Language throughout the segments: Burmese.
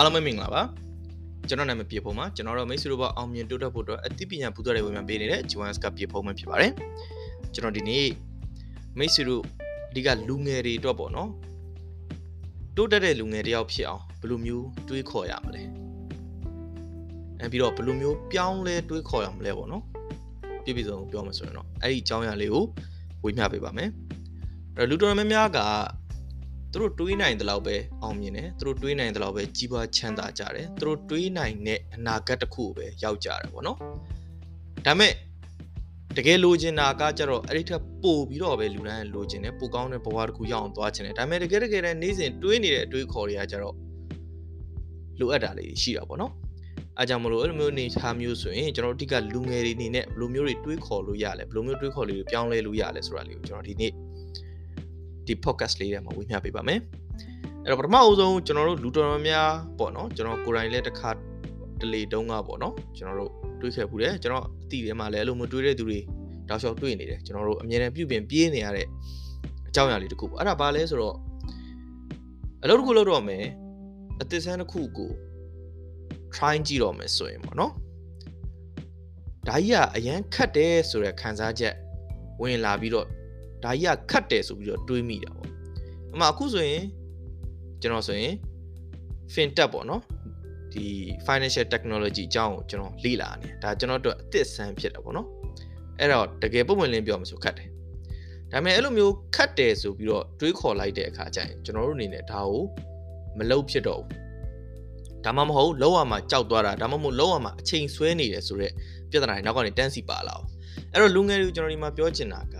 အားလုံးပဲမင်္ဂလာပါကျွန်တော်နာမည်ပြေဖုံးပါကျွန်တော်တို့မိတ်ဆွေတို့ဘအောင်မြင်တိုးတက်ဖို့အတွက်အသိပညာပူဇော်တွေဝင်မှပေးနေတဲ့ Joan's ကပြေဖုံးမှဖြစ်ပါတယ်ကျွန်တော်ဒီနေ့မိတ်ဆွေတို့အဓိကလူငယ်တွေအတွက်ပေါ့နော်တိုးတက်တဲ့လူငယ်တယောက်ဖြစ်အောင်ဘယ်လိုမျိုးတွေးခေါ်ရမလဲအဲပြီးတော့ဘယ်လိုမျိုးပြောင်းလဲတွေးခေါ်ရမလဲပေါ့နော်ပြည့်ပြည့်စုံပြောမှဆိုရင်တော့အဲ့ဒီအကြောင်းအရာလေးကိုဝေမျှပေးပါမယ်အဲ့လူတော်များများက သူတို့တွေးနိုင်တဲ့လောက်ပဲအောင်မြင်တယ်သူတို့တွေးနိုင်တဲ့လောက်ပဲကြီးပွားချမ်းသာကြတယ်သူတို့တွေးနိုင်တဲ့အနာဂတ်တစ်ခုကိုပဲရောက်ကြတယ်ပေါ့နော်ဒါမဲ့တကယ်လိုချင်တာကကြတော့အဲ့ဒီထက်ပိုပြီးတော့ပဲလူတိုင်းလိုချင်တယ်ပိုကောင်းတဲ့ဘဝတစ်ခုရောက်အောင်သွားချင်တယ်ဒါမဲ့တကယ်တကယ်တည်းနေ့စဉ်တွေးနေတဲ့အတွေးခေါ်တွေကကြတော့လိုအပ်တာလေးရှိတာပေါ့နော်အဲကြောင့်မလို့အဲ့လိုမျိုးနေထားမျိုးဆိုရင်ကျွန်တော်တို့အဓိကလူငယ်တွေအနေနဲ့ဘယ်လိုမျိုးတွေတွေးခေါ်လို့ရလဲဘယ်လိုမျိုးတွေးခေါ်လေးတွေပြောင်းလဲလို့ရလဲဆိုတာလေးကိုကျွန်တော်ဒီနေ့ ဒီ podcast လေးထဲမှာဝေမျှပေးပါမယ်အဲ့တော့ပထမအဦးဆုံးကျွန်တော်တို့လူတော်များများပေါ့နော်ကျွန်တော်ကိုယ်တိုင်လည်းတစ်ခါတလေတုန်းကပေါ့နော်ကျွန်တော်တို့တွေးခဲ့ဘူးတယ်ကျွန်တော်အတိထဲမှာလည်းအဲ့လိုမျိုးတွေးတဲ့သူတွေတောက်လျှောက်တွေးနေတယ်ကျွန်တော်တို့အမြဲတမ်းပြုပြင်ပြေးနေရတဲ့အကြောင်းအရာလေးတစ်ခုပေါ့အဲ့ဒါဘာလဲဆိုတော့အလုပ်တစ်ခုလုပ်တော့မယ်အသစ်ဆန်းတစ်ခုကို try ကြည့်တော့မယ်ဆိုရင်ပေါ့နော်ဒါကြီးကအရန်ခတ်တယ်ဆိုတဲ့ခံစားချက်ဝင်လာပြီးတော့ ဒါကြီးကခတ်တယ်ဆိုပြီးတော့တွေးမိတာပေါ့အမှအခုဆိုရင်ကျွန်တော်ဆိုရင် fintech ပေါ့နော်ဒီ financial technology အကြောင်းကိုကျွန်တော်လေ့လာနေဒါကျွန်တော်တို့အသစ်ဆန်းဖြစ်တာပေါ့နော်အဲ့တော့တကယ်ပုံမှန်လင်းပြောမှဆိုခတ်တယ်ဒါပေမဲ့အဲ့လိုမျိုးခတ်တယ်ဆိုပြီးတော့တွေးခေါ်လိုက်တဲ့အခါကျရင်ကျွန်တော်တို့အနေနဲ့ဒါကိုမလုပ်ဖြစ်တော့ဘူးဒါမှမဟုတ်လောက်ရမှာကြောက်သွားတာဒါမှမဟုတ်လောက်ရမှာအချိန်ဆွဲနေတယ်ဆိုတော့ပြဿနာတွေနောက်ကနေတန်းစီပါလာအောင်အဲ့တော့လူငယ်တွေကိုကျွန်တော်ဒီမှာပြောချင်တာက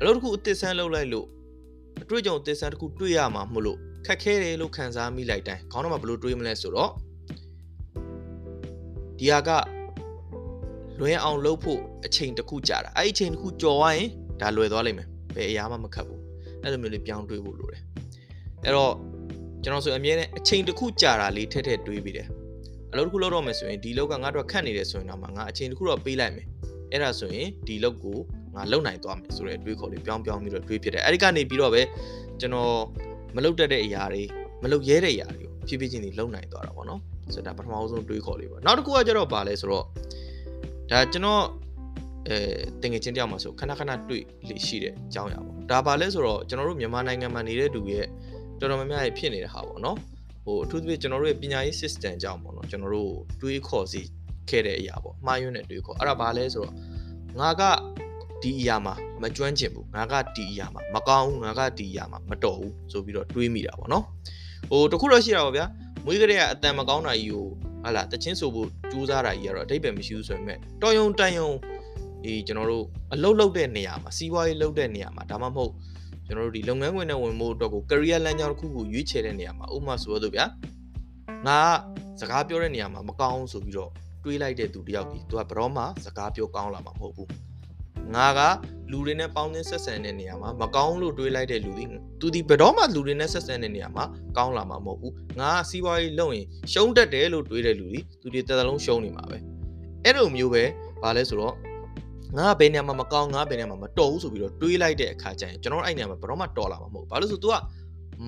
အလုပ်တစ်ခုအသစ်ဆန်းလုပ်လိုက်လို့အတွေ့အကြုံအသစ်ဆန်းတစ်ခုတွေ့ရမှာမလို့ခက်ခဲတယ်လို့ခံစားမိလိုက်တိုင်းခေါင်းထဲမှာဘယ်လိုတွေးမလဲဆိုတော့ဒီဟာကလွယ်အောင်လုပ်ဖို့အချိန်တစ်ခုကြာတာအဲ့ဒီအချိန်တစ်ခုကြော်သွားရင်ဒါလွယ်သွားလိမ့်မယ်ဘယ်အရာမှမခက်ဘူးအဲ့လိုမျိုးလေးပြောင်းတွေးဖို့လိုတယ်အဲ့တော့ကျွန်တော်ဆိုအမြဲတမ်းအချိန်တစ်ခုကြာတာလေးထက်ထက်တွေးပြီးတယ်အလုပ်တစ်ခုလုပ်တော့မယ်ဆိုရင်ဒီလောက်ကငါတို့ခက်နေတယ်ဆိုရင်တော့ငါအချိန်တစ်ခုတော့ပေးလိုက်မယ်အဲ့ဒါဆိုရင်ဒီလောက်ကို ငါလုံနိုင်သွားမယ်ဆိုတဲ့အတွေးခေါ်လေးပြောင်းပြောင်းပြီးတော့တွေးဖြစ်တယ်အဲ့ဒီကနေပြီးတော့ပဲကျွန်တော်မလုတ်တတ်တဲ့အရာတွေမလုတ်ရဲတဲ့အရာတွေကိုဖြည်းဖြည်းချင်းတွေလုံနိုင်သွားတာပေါ့နော်ဆိုတော့ဒါပထမဆုံးတွေးခေါ်လေးပေါ့နောက်တစ်ခုကကျတော့ဗာလဲဆိုတော့ဒါကျွန်တော်အဲတင်ငယ်ချင်းတယောက်မှာဆိုခဏခဏတွေ့လေရှိတဲ့အကြောင်းအရာပေါ့ဒါဗာလဲဆိုတော့ကျွန်တော်တို့မြန်မာနိုင်ငံမှာနေတဲ့သူရဲ့တော်တော်များများဖြစ်နေတဲ့ဟာပေါ့နော်ဟိုအထူးသဖြင့်ကျွန်တော်တို့ရဲ့ပညာရေး system အကြောင်းပေါ့နော်ကျွန်တော်တို့တွေးခေါ်စီခဲ့တဲ့အရာပေါ့မှားယွင်းတဲ့တွေးခေါ်အဲ့ဒါဘာလဲဆိုတော့ငါက ဒီအရာမှာမကျွမ်းကျင်ဘူးငါကဒီအရာမှာမကောင်းဘူးငါကဒီအရာမှာမတော်ဘူးဆိုပြီးတော့တွေးမိတာပေါ့နော်ဟိုတခုတော့ရှိတာပါဗျာမွေးကလေးကအတန်မကောင်းတာကြီးကိုဟာလာတချင်းဆိုဖို့ကြိုးစားတာကြီးကတော့အတိတ်ပဲမရှိဘူးဆိုပေမဲ့တော်ယုံတန်ယုံဒီကျွန်တော်တို့အလုပ်လုပ်တဲ့နေရာမှာစီးပွားရေးလုပ်တဲ့နေရာမှာဒါမှမဟုတ်ကျွန်တော်တို့ဒီလုပ်ငန်းခွင်နဲ့ဝင်ဖို့အတွက်ကို career လမ်းကြောင်းတစ်ခုကိုရွေးချယ်တဲ့နေရာမှာဥပမာဆိုတော့ဗျာငါစကားပြောတဲ့နေရာမှာမကောင်းဆိုပြီးတော့တွေးလိုက်တဲ့သူတယောက်ဒီသူကဘရောမှစကားပြောကောင်းလာမှာမဟုတ်ဘူး ငါကလူတွေနဲ့ပေါင်းသင်းဆက်ဆံတဲ့နေရာမှာမကောင်းလို့တွေးလိုက်တဲ့လူဒီသူဒီဘယ်တော့မှလူတွေနဲ့ဆက်ဆံတဲ့နေရာမှာကောင်းလာမှာမဟုတ်ဘူးငါကစီးပွားရေးလုပ်ရင်ရှုံးတတ်တယ်လို့တွေးတဲ့လူဒီသူဒီတစ်သလုံးရှုံးနေမှာပဲအဲ့လိုမျိုးပဲဗာလဲဆိုတော့ငါကဘယ်နေရာမှာမကောင်းငါဘယ်နေရာမှာမတော်ဘူးဆိုပြီးတော့တွေးလိုက်တဲ့အခါကျရင်ကျွန်တော်အဲ့နေရာမှာဘယ်တော့မှတော်လာမှာမဟုတ်ဘူးဘာလို့ဆို तू က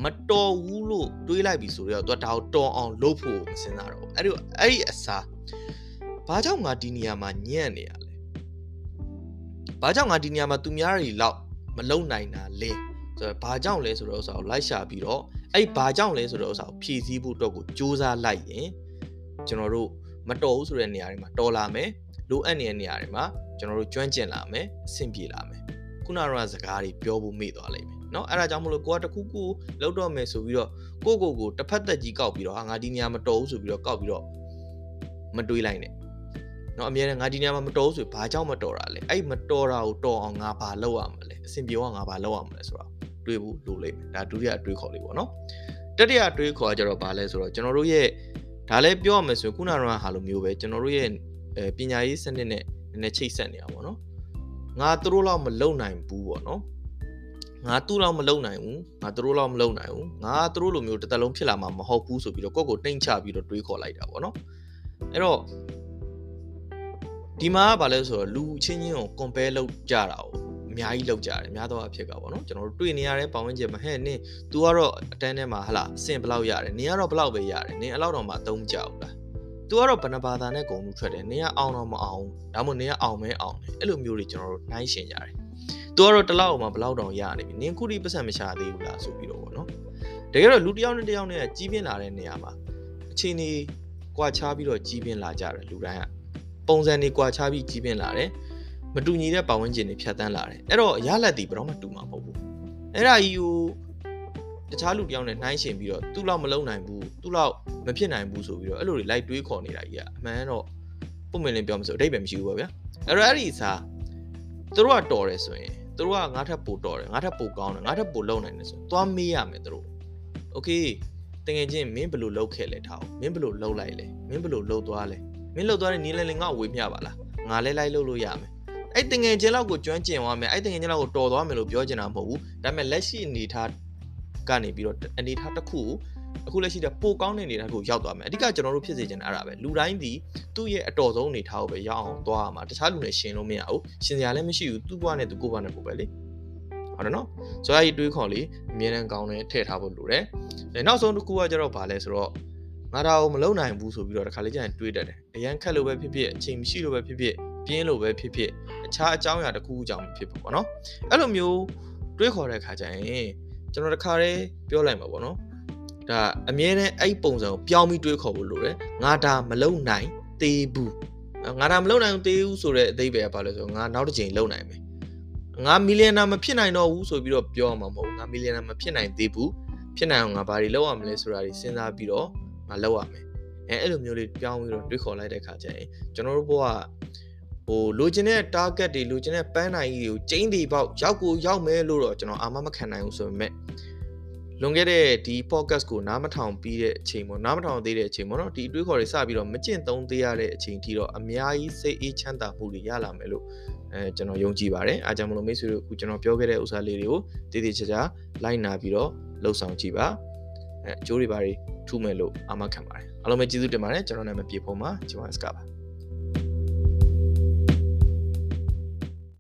မတော်ဘူးလို့တွေးလိုက်ပြီဆိုတော့ तू ကဒါကိုတော်အောင်လုပ်ဖို့မစဉ်းစားတော့ဘူးအဲ့ဒီအဲ့ဒီအစားဘာကြောင့်ငါဒီနေရာမှာညံ့နေရလဲ ဘာကြောင့်ငါဒီနေရာမှာသူများတွေလောက်မလုံနိုင်တာလဲဆိုတော့ဘာကြောင့်လဲဆိုတော့ဥစ္စာကိုလိုက်ရှာပြီးတော့အဲ့ဘာကြောင့်လဲဆိုတော့ဥစ္စာကိုဖြည့်ဆည်းဖို့အတွက်ကိုစူးစမ်းလိုက်ရင်ကျွန်တော်တို့မတော်ဘူးဆိုတဲ့နေရာတွေမှာတော်လာမယ်လိုအပ်နေတဲ့နေရာတွေမှာကျွန်တော်တို့ကျွမ်းကျင်လာမယ်အဆင်ပြေလာမယ်ခုနကတော့စကားတွေပြောဖို့မေ့သွားလိမ့်မယ်เนาะအဲ့ဒါကြောင့်မလို့ကိုကတခုခုလောက်တော့မယ်ဆိုပြီးတော့ကိုကိုကိုတစ်ဖက်သက်ကြီးကောက်ပြီးတော့ဟာငါဒီနေရာမတော်ဘူးဆိုပြီးတော့ကောက်ပြီးတော့မတွေးလိုက်နဲ့ နော်အများနဲ့ငါဒီနေရာမှာမတော်ဆိုဘာကြောင့်မတော်တာလဲအဲ့မတော်တာကိုတော်အောင်ငါဘာလုပ်ရမလဲအဆင်ပြေအောင်ငါဘာလုပ်ရမလဲဆိုတော့တွေးဖို့လိုလိမ့်မယ်ဒါဒုတိယအတွေးခေါ်လေးပေါ့နော်တတိယအတွေးခေါ်ကြတော့ဘာလဲဆိုတော့ကျွန်တော်တို့ရဲ့ဒါလည်းပြောရမယ်ဆိုခုနကဟာလိုမျိုးပဲကျွန်တော်တို့ရဲ့ပညာရေးစနစ်နဲ့နည်းနည်းချိတ်ဆက်နေတာပေါ့နော်ငါသူတို့လောက်မလုံနိုင်ဘူးပေါ့နော်ငါသူ့လောက်မလုံနိုင်ဘူးငါသူတို့လောက်မလုံနိုင်ဘူးငါသူတို့လိုမျိုးတစ်သက်လုံးဖြစ်လာမှာမဟုတ်ဘူးဆိုပြီးတော့ကိုယ့်ကိုနှိမ်ချပြီးတော့တွေးခေါ်လိုက်တာပေါ့နော်အဲ့တော့ ဒီမှာကဘာလဲဆိုတော့လူချင်းချင်းကို compare လုပ်ကြတာ哦အ များကြီးလောက်ကြတယ်များတော့အဖြစ်ကပေါ့နော်ကျွန်တော်တို့တွေ့နေရတဲ့ပတ်ဝန်းကျင်မှာဟဲ့နင် तू ကတော့အတန်းထဲမှာဟလာစင်ဘလောက်ရတယ်နင်ကတော့ဘလောက်ပဲရတယ်နင်အဲ့လောက်တော့မှအသုံးမကျဘူးလား तू ကတော့ဘဏ္ဍဘာသာနဲ့ဂုံလူထွက်တယ်နင်ကအောင်တော့မအောင်ဒါမှမဟုတ်နင်ကအောင်မဲအောင်တယ်အဲ့လိုမျိုးတွေကျွန်တော်တို့နှိုင်းရှင်ကြတယ် तू ကတော့တစ်လောက်မှဘလောက်တောင်ရနေပြီနင်ခုထိပတ်စံမရှာသေးဘူးလားဆိုပြီးတော့ပေါ့နော်တကယ်တော့လူတစ်ယောက်နဲ့တစ်ယောက်နဲ့ကြီးပြင်းလာတဲ့နေရာမှာအချိန်ကြီးကွာခြားပြီးတော့ကြီးပြင်းလာကြတယ်လူတိုင်းက ပုံစံတွေကွာခြားပြီးကြီးပြင်းလာတယ်မတူညီတဲ့ပတ်ဝန်းကျင်တွေဖြတ်တန်းလာတယ်အဲ့တော့ရလက်တီဘယ်တော့မှတူမှာမဟုတ်ဘူးအဲ့ဒါကြီးကိုတခြားလူတစ်ယောက်နဲ့နှိုင်းရှင်ပြီးတော့သူ့လောက်မလုံနိုင်ဘူးသူ့လောက်မဖြစ်နိုင်ဘူးဆိုပြီးတော့အဲ့လိုတွေလိုက်တွေးခေါ်နေတာကြီးကအမှန်တော့ပုံမင်းလင်းပြောမှဆိုအတိတ်ပဲမရှိဘူးပေါ့ဗျာအဲ့တော့အဲ့ဒီစားသူတို့ကတော်တယ်ဆိုရင်သူတို့ကငါထက်ပိုတော်တယ်ငါထက်ပိုကောင်းတယ်ငါထက်ပိုလုံနိုင်တယ်ဆိုသွားမေးရမယ်သူတို့โอเคတကယ်ချင်းမင်းဘယ်လိုလုပ်ခဲ့လဲထားအောင်မင်းဘယ်လိုလုပ်လိုက်လဲမင်းဘယ်လိုလုပ်သွားလဲ မင်းလုပ်သွားတဲ့နီးလဲလဲငါ့ဝေးမျှပါလားငါလဲလိုက်လုပ်လို့ရမယ်အဲ့တငယ်ချင်းလောက်ကိုကျွမ်းကျင်သွားမယ်အဲ့တငယ်ချင်းလောက်ကိုတော်သွားမယ်လို့ပြောချင်တာမဟုတ်ဘူးဒါပေမဲ့လက်ရှိအနေထားကနေပြီးတော့အနေထားတစ်ခုအခုလက်ရှိတဲ့ပိုကောင်းတဲ့အနေထားကိုရောက်သွားမယ်အဓိကကျွန်တော်တို့ဖြစ်စေချင်တာအဲ့ဒါပဲလူတိုင်းဒီသူ့ရဲ့အတော်ဆုံးအနေထားကိုပဲရောက်အောင်သွားရမှာတခြားလူနဲ့ရှင်လို့မရဘူးရှင်စရာလည်းမရှိဘူးသူ့ဘဝနဲ့သူကိုယ့်ဘဝနဲ့ကိုယ်ပဲလေဟုတ်တယ်နော်ဆိုတော့အဲ့ဒီတွေးခေါ်လေးအမြဲတမ်းကောင်းတယ်ထည့်ထားဖို့လိုတယ်အဲနောက်ဆုံးတစ်ခုကကျတော့ဗာလဲဆိုတော့ ငါဒါကိုမလုံနိုင်ဘူးဆိုပြီးတော့တစ်ခါလေးကျရင်တွေးတတ်တယ်အရန်ခက်လို့ပဲဖြစ်ဖြစ်အချိန်မရှိလို့ပဲဖြစ်ဖြစ်ပြင်းလို့ပဲဖြစ်ဖြစ်အခြားအကြောင်းအရာတစ်ခုခုကြောင့်ဖြစ်ပေါ့နော်အဲ့လိုမျိုးတွေးခေါ်တဲ့အခါကျရင်ကျွန်တော်တစ်ခါလေးပြောလိုက်မှာပေါ့နော်ဒါအမြဲတမ်းအဲ့ပုံစံကိုပြောင်းပြီးတွေးခေါ်ဖို့လိုတယ်ငါဒါမလုံနိုင်သေးဘူးငါဒါမလုံနိုင်သေးဘူးဆိုတဲ့အသေးပဲကဘာလဲဆိုတော့ငါနောက်တစ်ချိန်လုံနိုင်မယ်ငါမီလီယံနာမဖြစ်နိုင်တော့ဘူးဆိုပြီးတော့ပြောမှာမဟုတ်ဘူးငါမီလီယံနာမဖြစ်နိုင်သေးဘူးဖြစ်နိုင်အောင်ငါဘာတွေလုပ်ရမလဲဆိုတာတွေစဉ်းစားပြီးတော့ ငါလုပ်ရမယ်အဲအဲ့လိုမျိုးလေးပြောင်းပြီးတော့တွေးခေါ်လိုက်တဲ့အခါကျရင်ကျွန်တော်တို့ဘဝဟိုလိုချင်တဲ့ target တွေလိုချင်တဲ့ပန်းနိုင်ကြီးတွေကိုကျင်းတီပေါက်ရောက်ကိုရောက်မယ်လို့တော့ကျွန်တော်အာမမခံနိုင်ဘူးဆိုပေမဲ့လွန်ခဲ့တဲ့ဒီ podcast ကိုနားမထောင်ပြီးတဲ့အချိန်ပေါ့နားမထောင်သေးတဲ့အချိန်ပေါ့နော်ဒီအတွေးခေါ်တွေစပြီးတော့မကျင့်သုံးသေးရတဲ့အချိန်ထိတော့အများကြီးစိတ်အေးချမ်းသာမှုတွေရလာမယ်လို့အဲကျွန်တော်ယုံကြည်ပါတယ်အားကြောင့်မလို့မိတ်ဆွေတို့အခုကျွန်တော်ပြောခဲ့တဲ့ဥစ္စာလေးတွေကိုတည်တည်ချာချာလိုက်နာပြီးတော့လှုပ်ဆောင်ကြည့်ပါ အဲအကျိုးတွေပါတွေထူးမယ်လို့အာမခံပါတယ်အားလုံးပဲကျေးဇူးတင်ပါတယ်ကျွန်တော်နာမည်ပြေဖို့မှာကျွန်တော်စကပါ